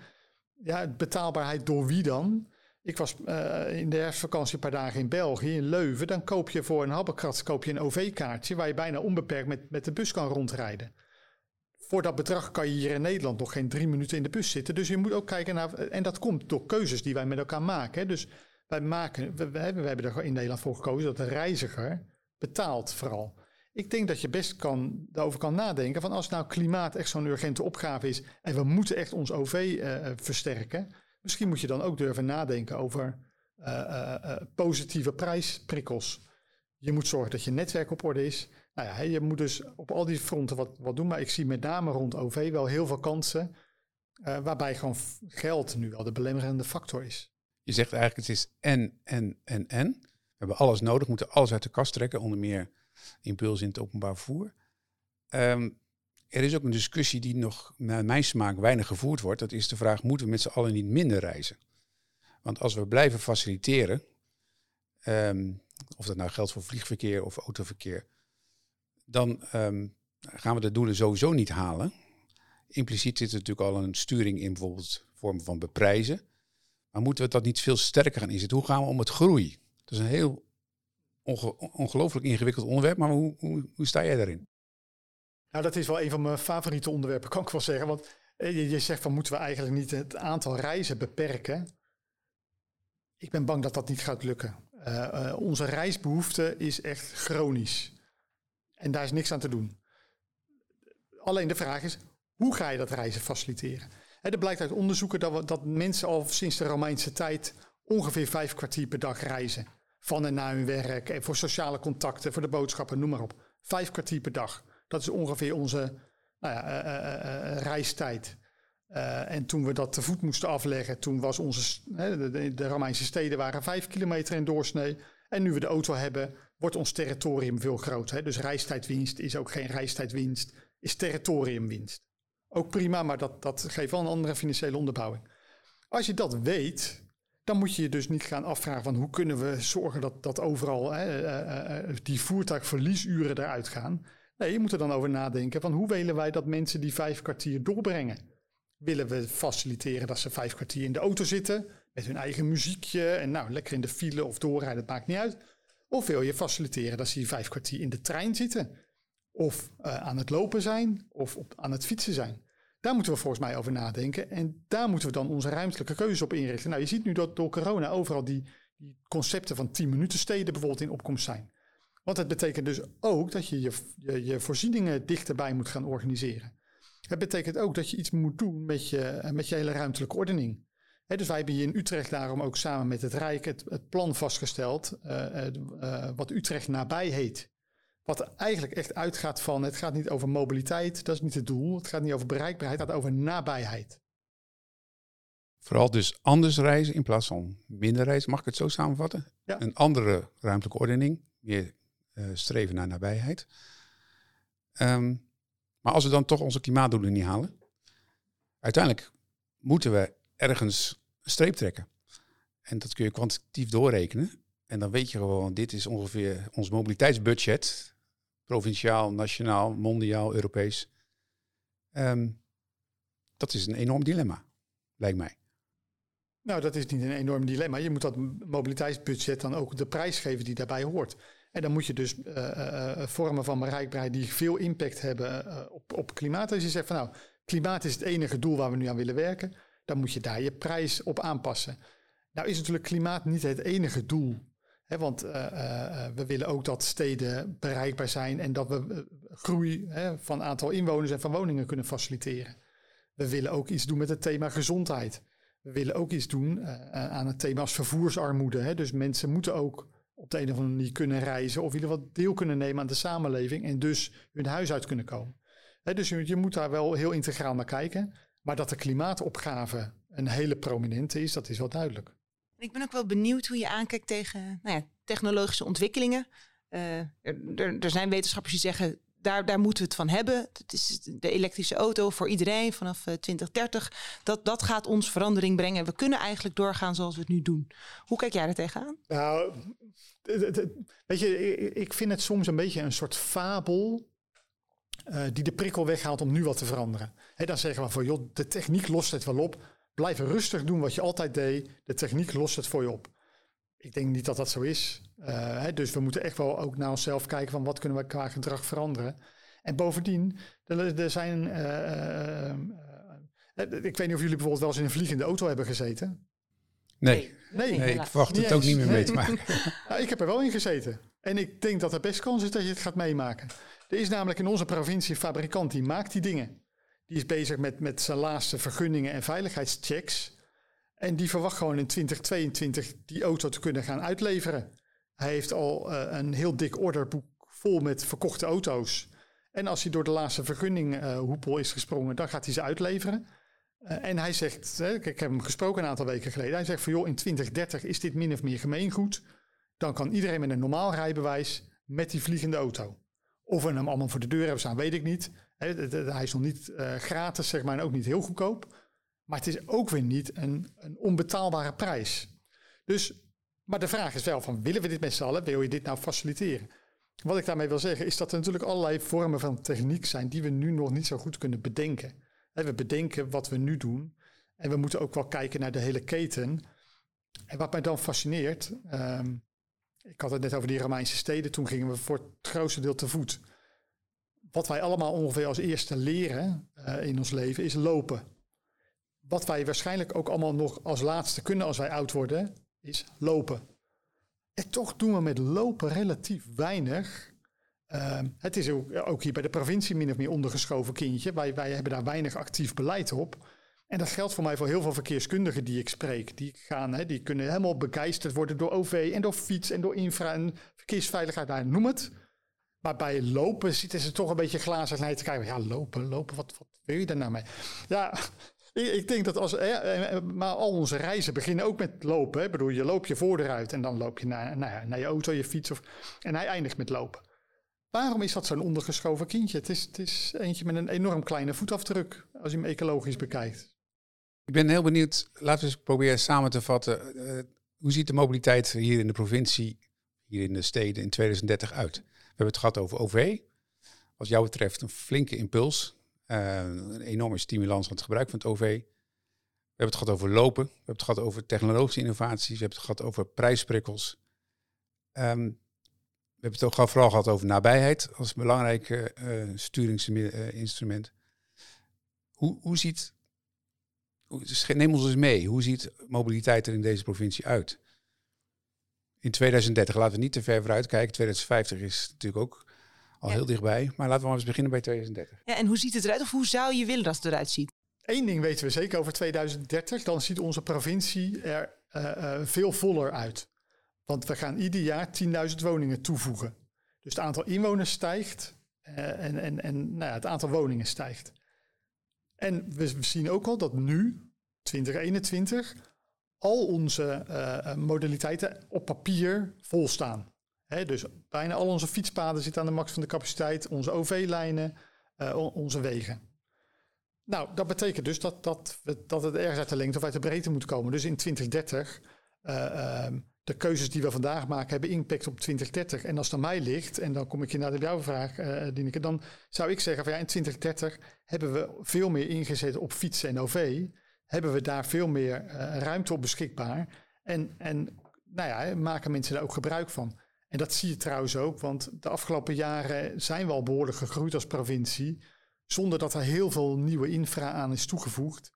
Ja, betaalbaarheid door wie dan? Ik was uh, in de herfstvakantie een paar dagen in België, in Leuven. Dan koop je voor een habbekrat je een OV-kaartje waar je bijna onbeperkt met, met de bus kan rondrijden. Voor dat bedrag kan je hier in Nederland nog geen drie minuten in de bus zitten. Dus je moet ook kijken naar. En dat komt door keuzes die wij met elkaar maken. Dus wij maken. We, hebben, we hebben er in Nederland voor gekozen dat de reiziger betaalt vooral. Ik denk dat je best kan, daarover kan nadenken van als nou klimaat echt zo'n urgente opgave is en we moeten echt ons OV uh, eh, versterken, misschien moet je dan ook durven nadenken over uh, positieve prijsprikkels. Je moet zorgen dat je netwerk op orde is. Nou ja, je moet dus op al die fronten wat, wat doen, maar ik zie met name rond OV wel heel veel kansen waarbij gewoon geld nu wel de belemmerende factor is. Je zegt eigenlijk het is en, en, en, en. We hebben alles nodig, moeten alles uit de kast trekken, onder meer impuls in het openbaar vervoer. Um, er is ook een discussie die nog naar mijn smaak weinig gevoerd wordt. Dat is de vraag, moeten we met z'n allen niet minder reizen? Want als we blijven faciliteren, um, of dat nou geldt voor vliegverkeer of autoverkeer, dan um, gaan we de doelen sowieso niet halen. Impliciet zit er natuurlijk al een sturing in bijvoorbeeld vorm van beprijzen. Maar moeten we dat niet veel sterker gaan inzetten? Hoe gaan we om het groei? Dat is een heel ongelooflijk ingewikkeld onderwerp, maar hoe, hoe, sta jij daarin? Nou, dat is wel een van mijn favoriete onderwerpen, kan ik wel zeggen. Want eh, je, zegt van moeten we eigenlijk niet het aantal reizen beperken? Ik ben bang dat dat niet gaat lukken. Uh, uh, onze reisbehoefte is echt chronisch. En daar is niks aan te doen. Alleen de vraag is, hoe ga je dat reizen faciliteren? er blijkt uit onderzoeken dat, we, dat mensen al sinds de Romeinse tijd ongeveer vijf kwartier per dag reizen van en naar hun werk, en voor sociale contacten, voor de boodschappen, noem maar op. Vijf kwartier per dag. Dat is ongeveer onze nou ja, uh, uh, reistijd. en toen we dat te voet moesten afleggen, toen was onze, de, de Romeinse steden waren vijf kilometer in doorsnee. En nu we de auto hebben, wordt ons territorium veel groter. Dus reistijdwinst is ook geen reistijdwinst, is territoriumwinst. Ook prima, maar dat, dat geeft wel een andere financiële onderbouwing. Als je dat weet, dan moet je je dus niet gaan afvragen van hoe kunnen we zorgen dat, dat overal hè, uh, uh, die voertuigverliesuren eruit gaan. Nee, je moet er dan over nadenken van hoe willen wij dat mensen die vijf kwartier doorbrengen. Willen we faciliteren dat ze vijf kwartier in de auto zitten met hun eigen muziekje en nou lekker in de file of doorrijden, dat maakt niet uit. Of wil je faciliteren dat ze die vijf kwartier in de trein zitten of aan het lopen zijn of op, aan het fietsen zijn. Daar moeten we volgens mij over nadenken. En daar moeten we dan onze ruimtelijke keuzes op inrichten. Nou, je ziet nu dat door corona overal die, die concepten van 10 minuten steden bijvoorbeeld in opkomst zijn. Want het betekent dus ook dat je je, je, voorzieningen dichterbij moet gaan organiseren. Het betekent ook dat je iets moet doen met je, met je hele ruimtelijke ordening. dus wij hebben hier in Utrecht daarom ook samen met het Rijk het, plan vastgesteld, uh, uh, wat Utrecht nabij heet. Wat eigenlijk echt uitgaat van, het gaat niet over mobiliteit, dat is niet het doel. Het gaat niet over bereikbaarheid, het gaat over nabijheid. Vooral dus anders reizen in plaats van minder reizen. Mag ik het zo samenvatten? Ja. Een andere ruimtelijke ordening, meer uh, streven naar nabijheid. Um, maar als we dan toch onze klimaatdoelen niet halen, uiteindelijk moeten we ergens een streep trekken. En dat kun je kwantitatief doorrekenen. En dan weet je gewoon, dit is ongeveer ons mobiliteitsbudget. Provinciaal, nationaal, mondiaal, Europees. Um, dat is een enorm dilemma, lijkt mij. Nou, dat is niet een enorm dilemma. Je moet dat mobiliteitsbudget dan ook de prijs geven die daarbij hoort. En dan moet je dus uh, vormen van bereikbaarheid die veel impact hebben op, op klimaat. Als je zegt van nou, klimaat is het enige doel waar we nu aan willen werken, dan moet je daar je prijs op aanpassen. Nou is natuurlijk klimaat niet het enige doel. Want we willen ook dat steden bereikbaar zijn en dat we groei hè, van aantal inwoners en van woningen kunnen faciliteren. We willen ook iets doen met het thema gezondheid. We willen ook iets doen aan het thema vervoersarmoede. Dus mensen moeten ook op de een of andere manier kunnen reizen of jullie wat deel kunnen nemen aan de samenleving en dus hun huis uit kunnen komen. dus je, je, moet daar wel heel integraal naar kijken. Maar dat de klimaatopgave een hele prominente is, dat is wel duidelijk. Ik ben ook wel benieuwd hoe je aankijkt tegen nou ja, technologische ontwikkelingen. Uh, er, er, zijn wetenschappers die zeggen daar, daar moeten we het van hebben. Het is de elektrische auto voor iedereen vanaf 2030. Eh, dat, dat gaat ons verandering brengen. We kunnen eigenlijk doorgaan zoals we het nu doen. Hoe kijk jij er tegenaan? Nou, weet je, ik vind het soms een beetje een soort fabel. Uh, die de prikkel weghaalt om nu wat te veranderen. Dan zeggen we van, joh, de techniek lost het wel op. Blijf rustig doen wat je altijd deed. De techniek lost het voor je op. Ik denk niet dat dat zo is. Uh, dus we moeten echt wel ook naar onszelf kijken van wat kunnen we qua gedrag veranderen. En bovendien, er, er zijn. Uh, ik weet niet of jullie bijvoorbeeld wel eens in een vliegende auto hebben gezeten. Nee, nee, nee ik verwacht het ook niet meer mee te maken. [laughs] nou, ik heb er wel in gezeten. En ik denk dat er best kans is dat je het gaat meemaken. Er is namelijk in onze provincie een fabrikant die maakt die dingen. Die is bezig met, met zijn laatste vergunningen en veiligheidschecks. En die verwacht gewoon in 2022 die auto te kunnen gaan uitleveren. Hij heeft al uh, een heel dik orderboek vol met verkochte auto's. En als hij door de laatste vergunning hoepel is gesprongen, dan gaat hij ze uitleveren. Uh, en hij zegt, hè, ik heb hem gesproken een aantal weken geleden. Hij zegt van joh, in 2030 is dit min of meer gemeengoed. Dan kan iedereen met een normaal rijbewijs met die vliegende auto. Of we hem allemaal voor de deur hebben staan, weet ik niet. Hij is nog niet gratis, zeg maar, en ook niet heel goedkoop. Maar het is ook weer niet een, een onbetaalbare prijs. Dus, maar de vraag is wel van, willen we dit met z'n allen? Wil je dit nou faciliteren? Wat ik daarmee wil zeggen is dat er natuurlijk allerlei vormen van techniek zijn die we nu nog niet zo goed kunnen bedenken. We bedenken wat we nu doen en we moeten ook wel kijken naar de hele keten. En wat mij dan fascineert, um, ik had het net over die Romeinse steden, toen gingen we voor het grootste deel te voet. Wat wij allemaal ongeveer als eerste leren uh, in ons leven is lopen wat wij waarschijnlijk ook allemaal nog als laatste kunnen als wij oud worden, is lopen. En toch doen we met lopen relatief weinig. Uh, het is ook, ook, hier bij de provincie min of meer ondergeschoven kindje. Wij, wij hebben daar weinig actief beleid op. En dat geldt voor mij voor heel veel verkeerskundigen die ik spreek. Die, gaan, hè, die kunnen helemaal begeisterd worden door OV en door fiets en door infra en verkeersveiligheid. Nou, noem het. Maar bij lopen zitten ze toch een beetje glazig te kijken. Ja, lopen, lopen, wat, wat wil je daar nou mee? Ja, ik denk dat als. maar al onze reizen beginnen ook met lopen. Hè. Ik bedoel, je loopt je vooruit en dan loop je naar, naar, naar je auto, je fiets. Of, en hij eindigt met lopen. Waarom is dat zo'n ondergeschoven kindje? Het is, het is eentje met een enorm kleine voetafdruk als je hem ecologisch bekijkt. Ik ben heel benieuwd, laten we eens proberen samen te vatten. Uh, hoe ziet de mobiliteit hier in de provincie, hier in de steden in 2030 uit? We hebben het gehad over OV. Wat jou betreft een flinke impuls uh, een enorme stimulans aan het gebruik van het OV. We hebben het gehad over lopen. We hebben het gehad over technologische innovaties. We hebben het gehad over prijsprikkels. Um, we hebben het ook vooral gehad over nabijheid als belangrijk uh, sturingsinstrument. Hoe, hoe ziet, neem ons eens mee, hoe ziet mobiliteit er in deze provincie uit? In 2030, laten we niet te ver vooruit kijken. 2050 is natuurlijk ook al Ja. heel dichtbij. Maar laten we maar eens beginnen bij 2030. Ja, en hoe ziet het eruit? Of hoe zou je willen dat het eruit ziet? Eén ding weten we zeker over 2030, dan ziet onze provincie er eh, eh, veel voller uit. Want we gaan ieder jaar 10.000 woningen toevoegen. Dus het aantal inwoners stijgt eh, en, en, en nou ja, het aantal woningen stijgt. En we, we zien ook al dat nu, 2021, al onze eh, eh, modaliteiten op papier vol staan. Hè, dus bijna al onze fietspaden zitten aan de max van de capaciteit, onze OV-lijnen, eh, on- onze wegen. Nou, dat betekent dus dat, dat, dat het ergens uit de lengte of uit de breedte moet komen. Dus in 2030, eh, ehm, de keuzes die we vandaag maken hebben impact op 2030. En als het aan mij ligt, en dan kom ik inderdaad op jouw vraag, Dineke, dan zou ik zeggen van ja, in 2030 hebben we veel meer ingezet op fietsen en OV. Hebben we daar veel meer eh, ruimte op beschikbaar. En, en nou ja, maken mensen daar ook gebruik van. En dat zie je trouwens ook, want de afgelopen jaren zijn we al behoorlijk gegroeid als provincie zonder dat er heel veel nieuwe infra aan is toegevoegd.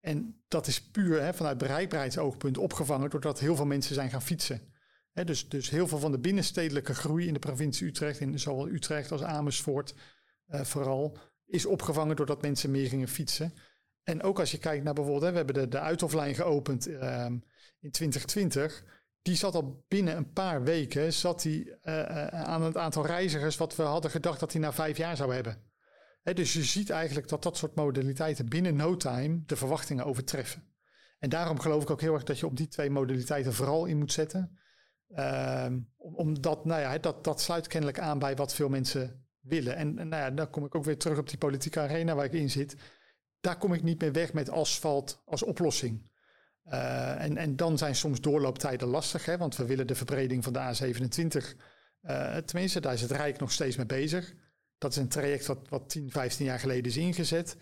En dat is puur hè, vanuit bereikbaarheidsoogpunt opgevangen doordat heel veel mensen zijn gaan fietsen. Dus, dus heel veel van de binnenstedelijke groei in de provincie Utrecht, in zowel Utrecht als Amersfoort eh, vooral, is opgevangen doordat mensen meer gingen fietsen. En ook als je kijkt naar bijvoorbeeld, we hebben de, de Uithoflijn geopend ehm, in 2020. Die zat al binnen een paar weken zat die, eh, eh, aan het aantal reizigers wat we hadden gedacht dat hij na vijf jaar zou hebben. Dus je ziet eigenlijk dat dat soort modaliteiten binnen no time de verwachtingen overtreffen. En daarom geloof ik ook heel erg dat je op die twee modaliteiten vooral in moet zetten. Ehm, om- omdat, nou ja, dat, dat sluit kennelijk aan bij wat veel mensen willen. En, en nou ja, dan kom ik ook weer terug op die politieke arena waar ik in zit. Daar kom ik niet meer weg met asfalt als oplossing. Eh, en, en dan zijn soms doorlooptijden lastig, hè, want we willen de verbreding van de A27. eh, tenminste, daar is het Rijk nog steeds mee bezig. Dat is een traject wat, wat 10, 15 jaar geleden is ingezet.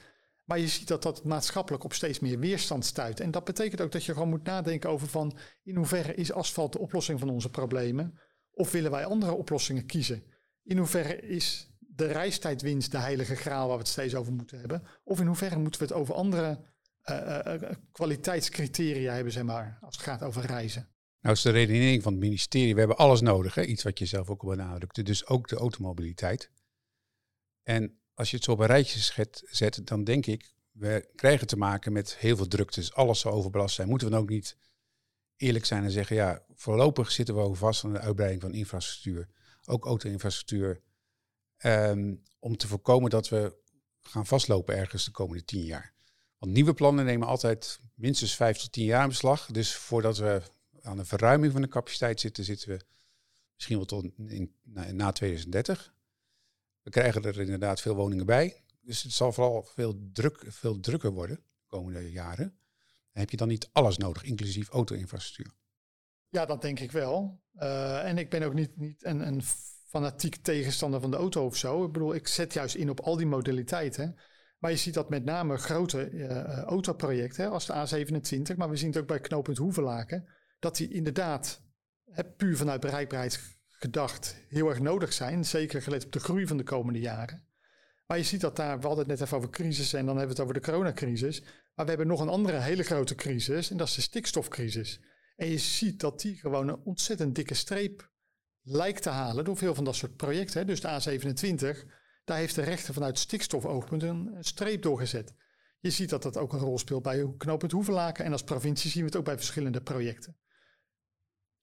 Maar je ziet dat dat maatschappelijk op steeds meer weerstand stuit. En dat betekent ook dat je gewoon moet nadenken over van in hoeverre is asfalt de oplossing van onze problemen? Of willen wij andere oplossingen kiezen? In hoeverre is de reistijdwinst de heilige graal waar we het steeds over moeten hebben? Of in hoeverre moeten we het over andere eh, eh, eh, kwaliteitscriteria hebben, zeg maar, als het gaat over reizen? Nou is de redenering van het ministerie, we hebben alles nodig. Hè? Iets wat je zelf ook al benadrukte. Dus ook de automobiliteit. En als je het zo op een rijtje zet, zet, dan denk ik, we krijgen te maken met heel veel druktes. Alles zal overbelast zijn. Moeten we dan ook niet eerlijk zijn en zeggen, ja, voorlopig zitten we ook vast aan de uitbreiding van infrastructuur. Ook auto-infrastructuur. Ehm, om te voorkomen dat we gaan vastlopen ergens de komende tien jaar. Want nieuwe plannen nemen altijd minstens vijf tot tien jaar in beslag. Dus voordat we aan een verruiming van de capaciteit zitten, zitten we misschien wel tot in, na, na 2030. We krijgen er inderdaad veel woningen bij. Dus het zal vooral veel, druk, veel drukker worden de komende jaren. En heb je dan niet alles nodig, inclusief auto-infrastructuur? Ja, dat denk ik wel. Eh, en ik ben ook niet, niet een, een fanatiek tegenstander van de auto of zo. Ik bedoel, ik zet juist in op al die modaliteiten. Maar je ziet dat met name grote eh, autoprojecten, hè, als de A27, maar we zien het ook bij knooppunt Hoevelaken, dat die inderdaad hè, puur vanuit bereikbaarheid gedacht heel erg nodig zijn. Zeker gelet op de groei van de komende jaren. Maar je ziet dat daar, we hadden het net even over crisis en dan hebben we het over de coronacrisis. Maar we hebben nog een andere hele grote crisis en dat is de stikstofcrisis. En je ziet dat die gewoon een ontzettend dikke streep lijkt te halen door veel van dat soort projecten. Dus de A27, daar heeft de rechter vanuit stikstofoogpunt een, streep doorgezet. Je ziet dat dat ook een rol speelt bij knooppunt Hoevelaken. En als provincie zien we het ook bij verschillende projecten.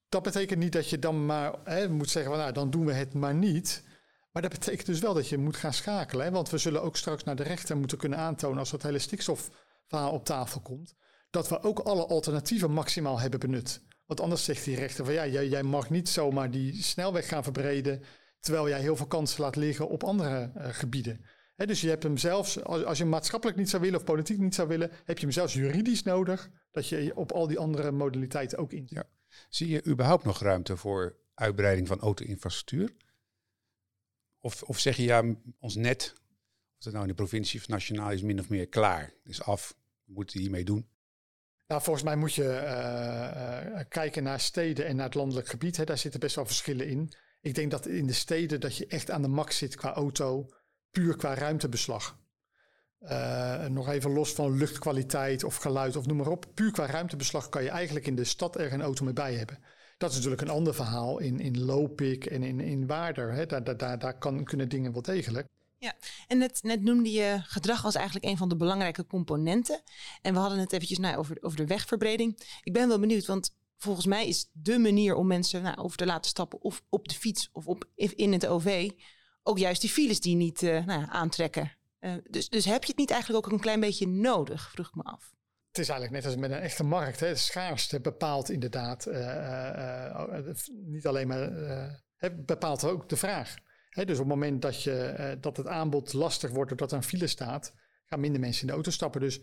Dat betekent niet dat je dan maar hè, moet zeggen, van, nou, dan doen we het maar niet. Maar dat betekent dus wel dat je moet gaan schakelen. Want we zullen ook straks naar de rechter moeten kunnen aantonen als dat hele stikstofverhaal op tafel komt. Dat we ook alle alternatieven maximaal hebben benut. Want anders zegt die rechter van ja, jij, jij mag niet zomaar die snelweg gaan verbreden. Terwijl jij heel veel kansen laat liggen op andere uh, gebieden. Dus je hebt hem zelfs, als, als je maatschappelijk niet zou willen of politiek niet zou willen, heb je hem zelfs juridisch nodig. Dat je op al die andere modaliteiten ook in. Zie je überhaupt nog ruimte voor uitbreiding van auto-infrastructuur? Of, of zeg je ja, ons net, of het nou in de provincie of nationaal is, min of meer klaar, is af, we moeten hiermee doen? Nou, volgens mij moet je uh, uh, kijken naar steden en naar het landelijk gebied. Hè. Daar zitten best wel verschillen in. Ik denk dat in de steden dat je echt aan de max zit qua auto, puur qua ruimtebeslag. Nog even los van luchtkwaliteit of geluid of noem maar op. Puur qua ruimtebeslag kan je eigenlijk in de stad er een auto mee bij hebben. Dat is natuurlijk een ander verhaal in, in Lopik en in, in Waarder. Hè. Daar, daar, daar kan, kunnen dingen wel degelijk. Ja, en net, net noemde je gedrag als eigenlijk een van de belangrijke componenten. En we hadden het eventjes nou, over, over de wegverbreding. Ik ben wel benieuwd, want volgens mij is de manier om mensen nou, over te laten stappen of op de fiets of op, in het OV ook juist die files die niet uh, nou, aantrekken. Uh, dus, dus heb je het niet eigenlijk ook een klein beetje nodig, vroeg ik me af. Het is eigenlijk net als met een echte markt. Hè. De schaarste bepaalt inderdaad uh, niet alleen maar, bepaalt ook de vraag. Dus op het moment dat, je, dat het aanbod lastig wordt doordat er een file staat, gaan minder mensen in de auto stappen. Dus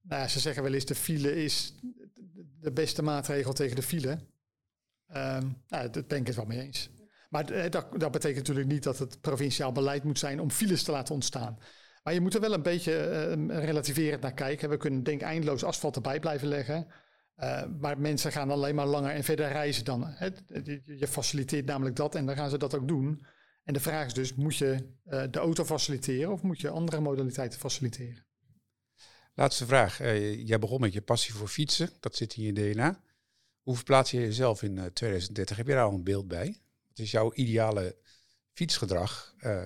nou ja, ze zeggen wel eens de file is de beste maatregel tegen de file. Um, nou, dat ben ik het wel mee eens. Maar eh, dat, dat, betekent natuurlijk niet dat het provinciaal beleid moet zijn om files te laten ontstaan. Maar je moet er wel een beetje uh, relativerend naar kijken. We kunnen denk eindeloos asfalt erbij blijven leggen. Uh, maar mensen gaan alleen maar langer en verder reizen dan. Hè. Je faciliteert namelijk dat en dan gaan ze dat ook doen. En de vraag is dus, moet je uh, de auto faciliteren of moet je andere modaliteiten faciliteren? Laatste vraag. Uh, jij begon met je passie voor fietsen. Dat zit in je DNA. Hoe verplaats je jezelf in 2030? Heb je daar al een beeld bij? Wat is jouw ideale fietsgedrag uh,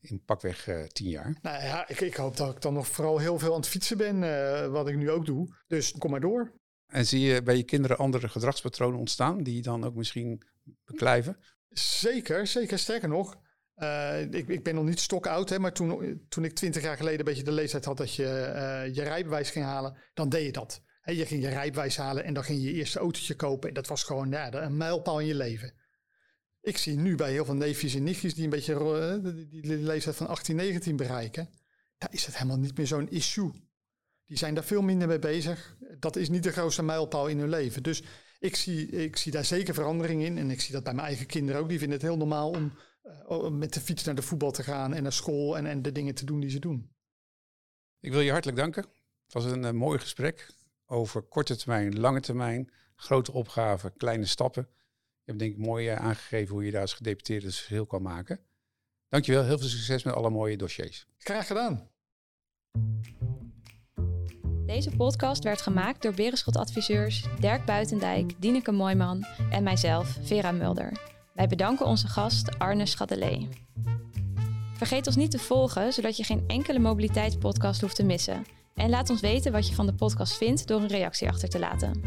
in pakweg uh, tien jaar? Nou ja, ik, ik, hoop dat ik dan nog vooral heel veel aan het fietsen ben, uh, wat ik nu ook doe. Dus kom maar door. En zie je bij je kinderen andere gedragspatronen ontstaan die dan ook misschien beklijven? Zeker, zeker. Sterker nog, ik, ik, ben nog niet stokoud, maar toen, toen ik twintig jaar geleden een beetje de leeftijd had dat je je rijbewijs ging halen, dan deed je dat. Je ging je rijbewijs halen en dan ging je je eerste autootje kopen. En dat was gewoon een mijlpaal in je leven. Ik zie nu bij heel veel neefjes en nichtjes die een beetje uh, die, die leeftijd van 18, 19 bereiken. Daar is het helemaal niet meer zo'n issue. Die zijn daar veel minder mee bezig. Dat is niet de grootste mijlpaal in hun leven. Dus ik zie, ik zie daar zeker verandering in. En ik zie dat bij mijn eigen kinderen ook. Die vinden het heel normaal om uh, met de fiets naar de voetbal te gaan en naar school en, en de dingen te doen die ze doen. Ik wil je hartelijk danken. Het was een uh, mooi gesprek over korte termijn, lange termijn, grote opgaven, kleine stappen. Je hebt denk ik mooi eh, aangegeven hoe je daar als gedeputeerde het verschil kan maken. Dankjewel, heel veel succes met alle mooie dossiers. Graag gedaan. Deze podcast werd gemaakt door Berenschot-adviseurs Dirk Buitendijk, Dieneke Mooiman en mijzelf, Vera Mulder. Wij bedanken onze gast Arne Schadelee. Vergeet ons niet te volgen, zodat je geen enkele mobiliteitspodcast hoeft te missen. En laat ons weten wat je van de podcast vindt door een reactie achter te laten.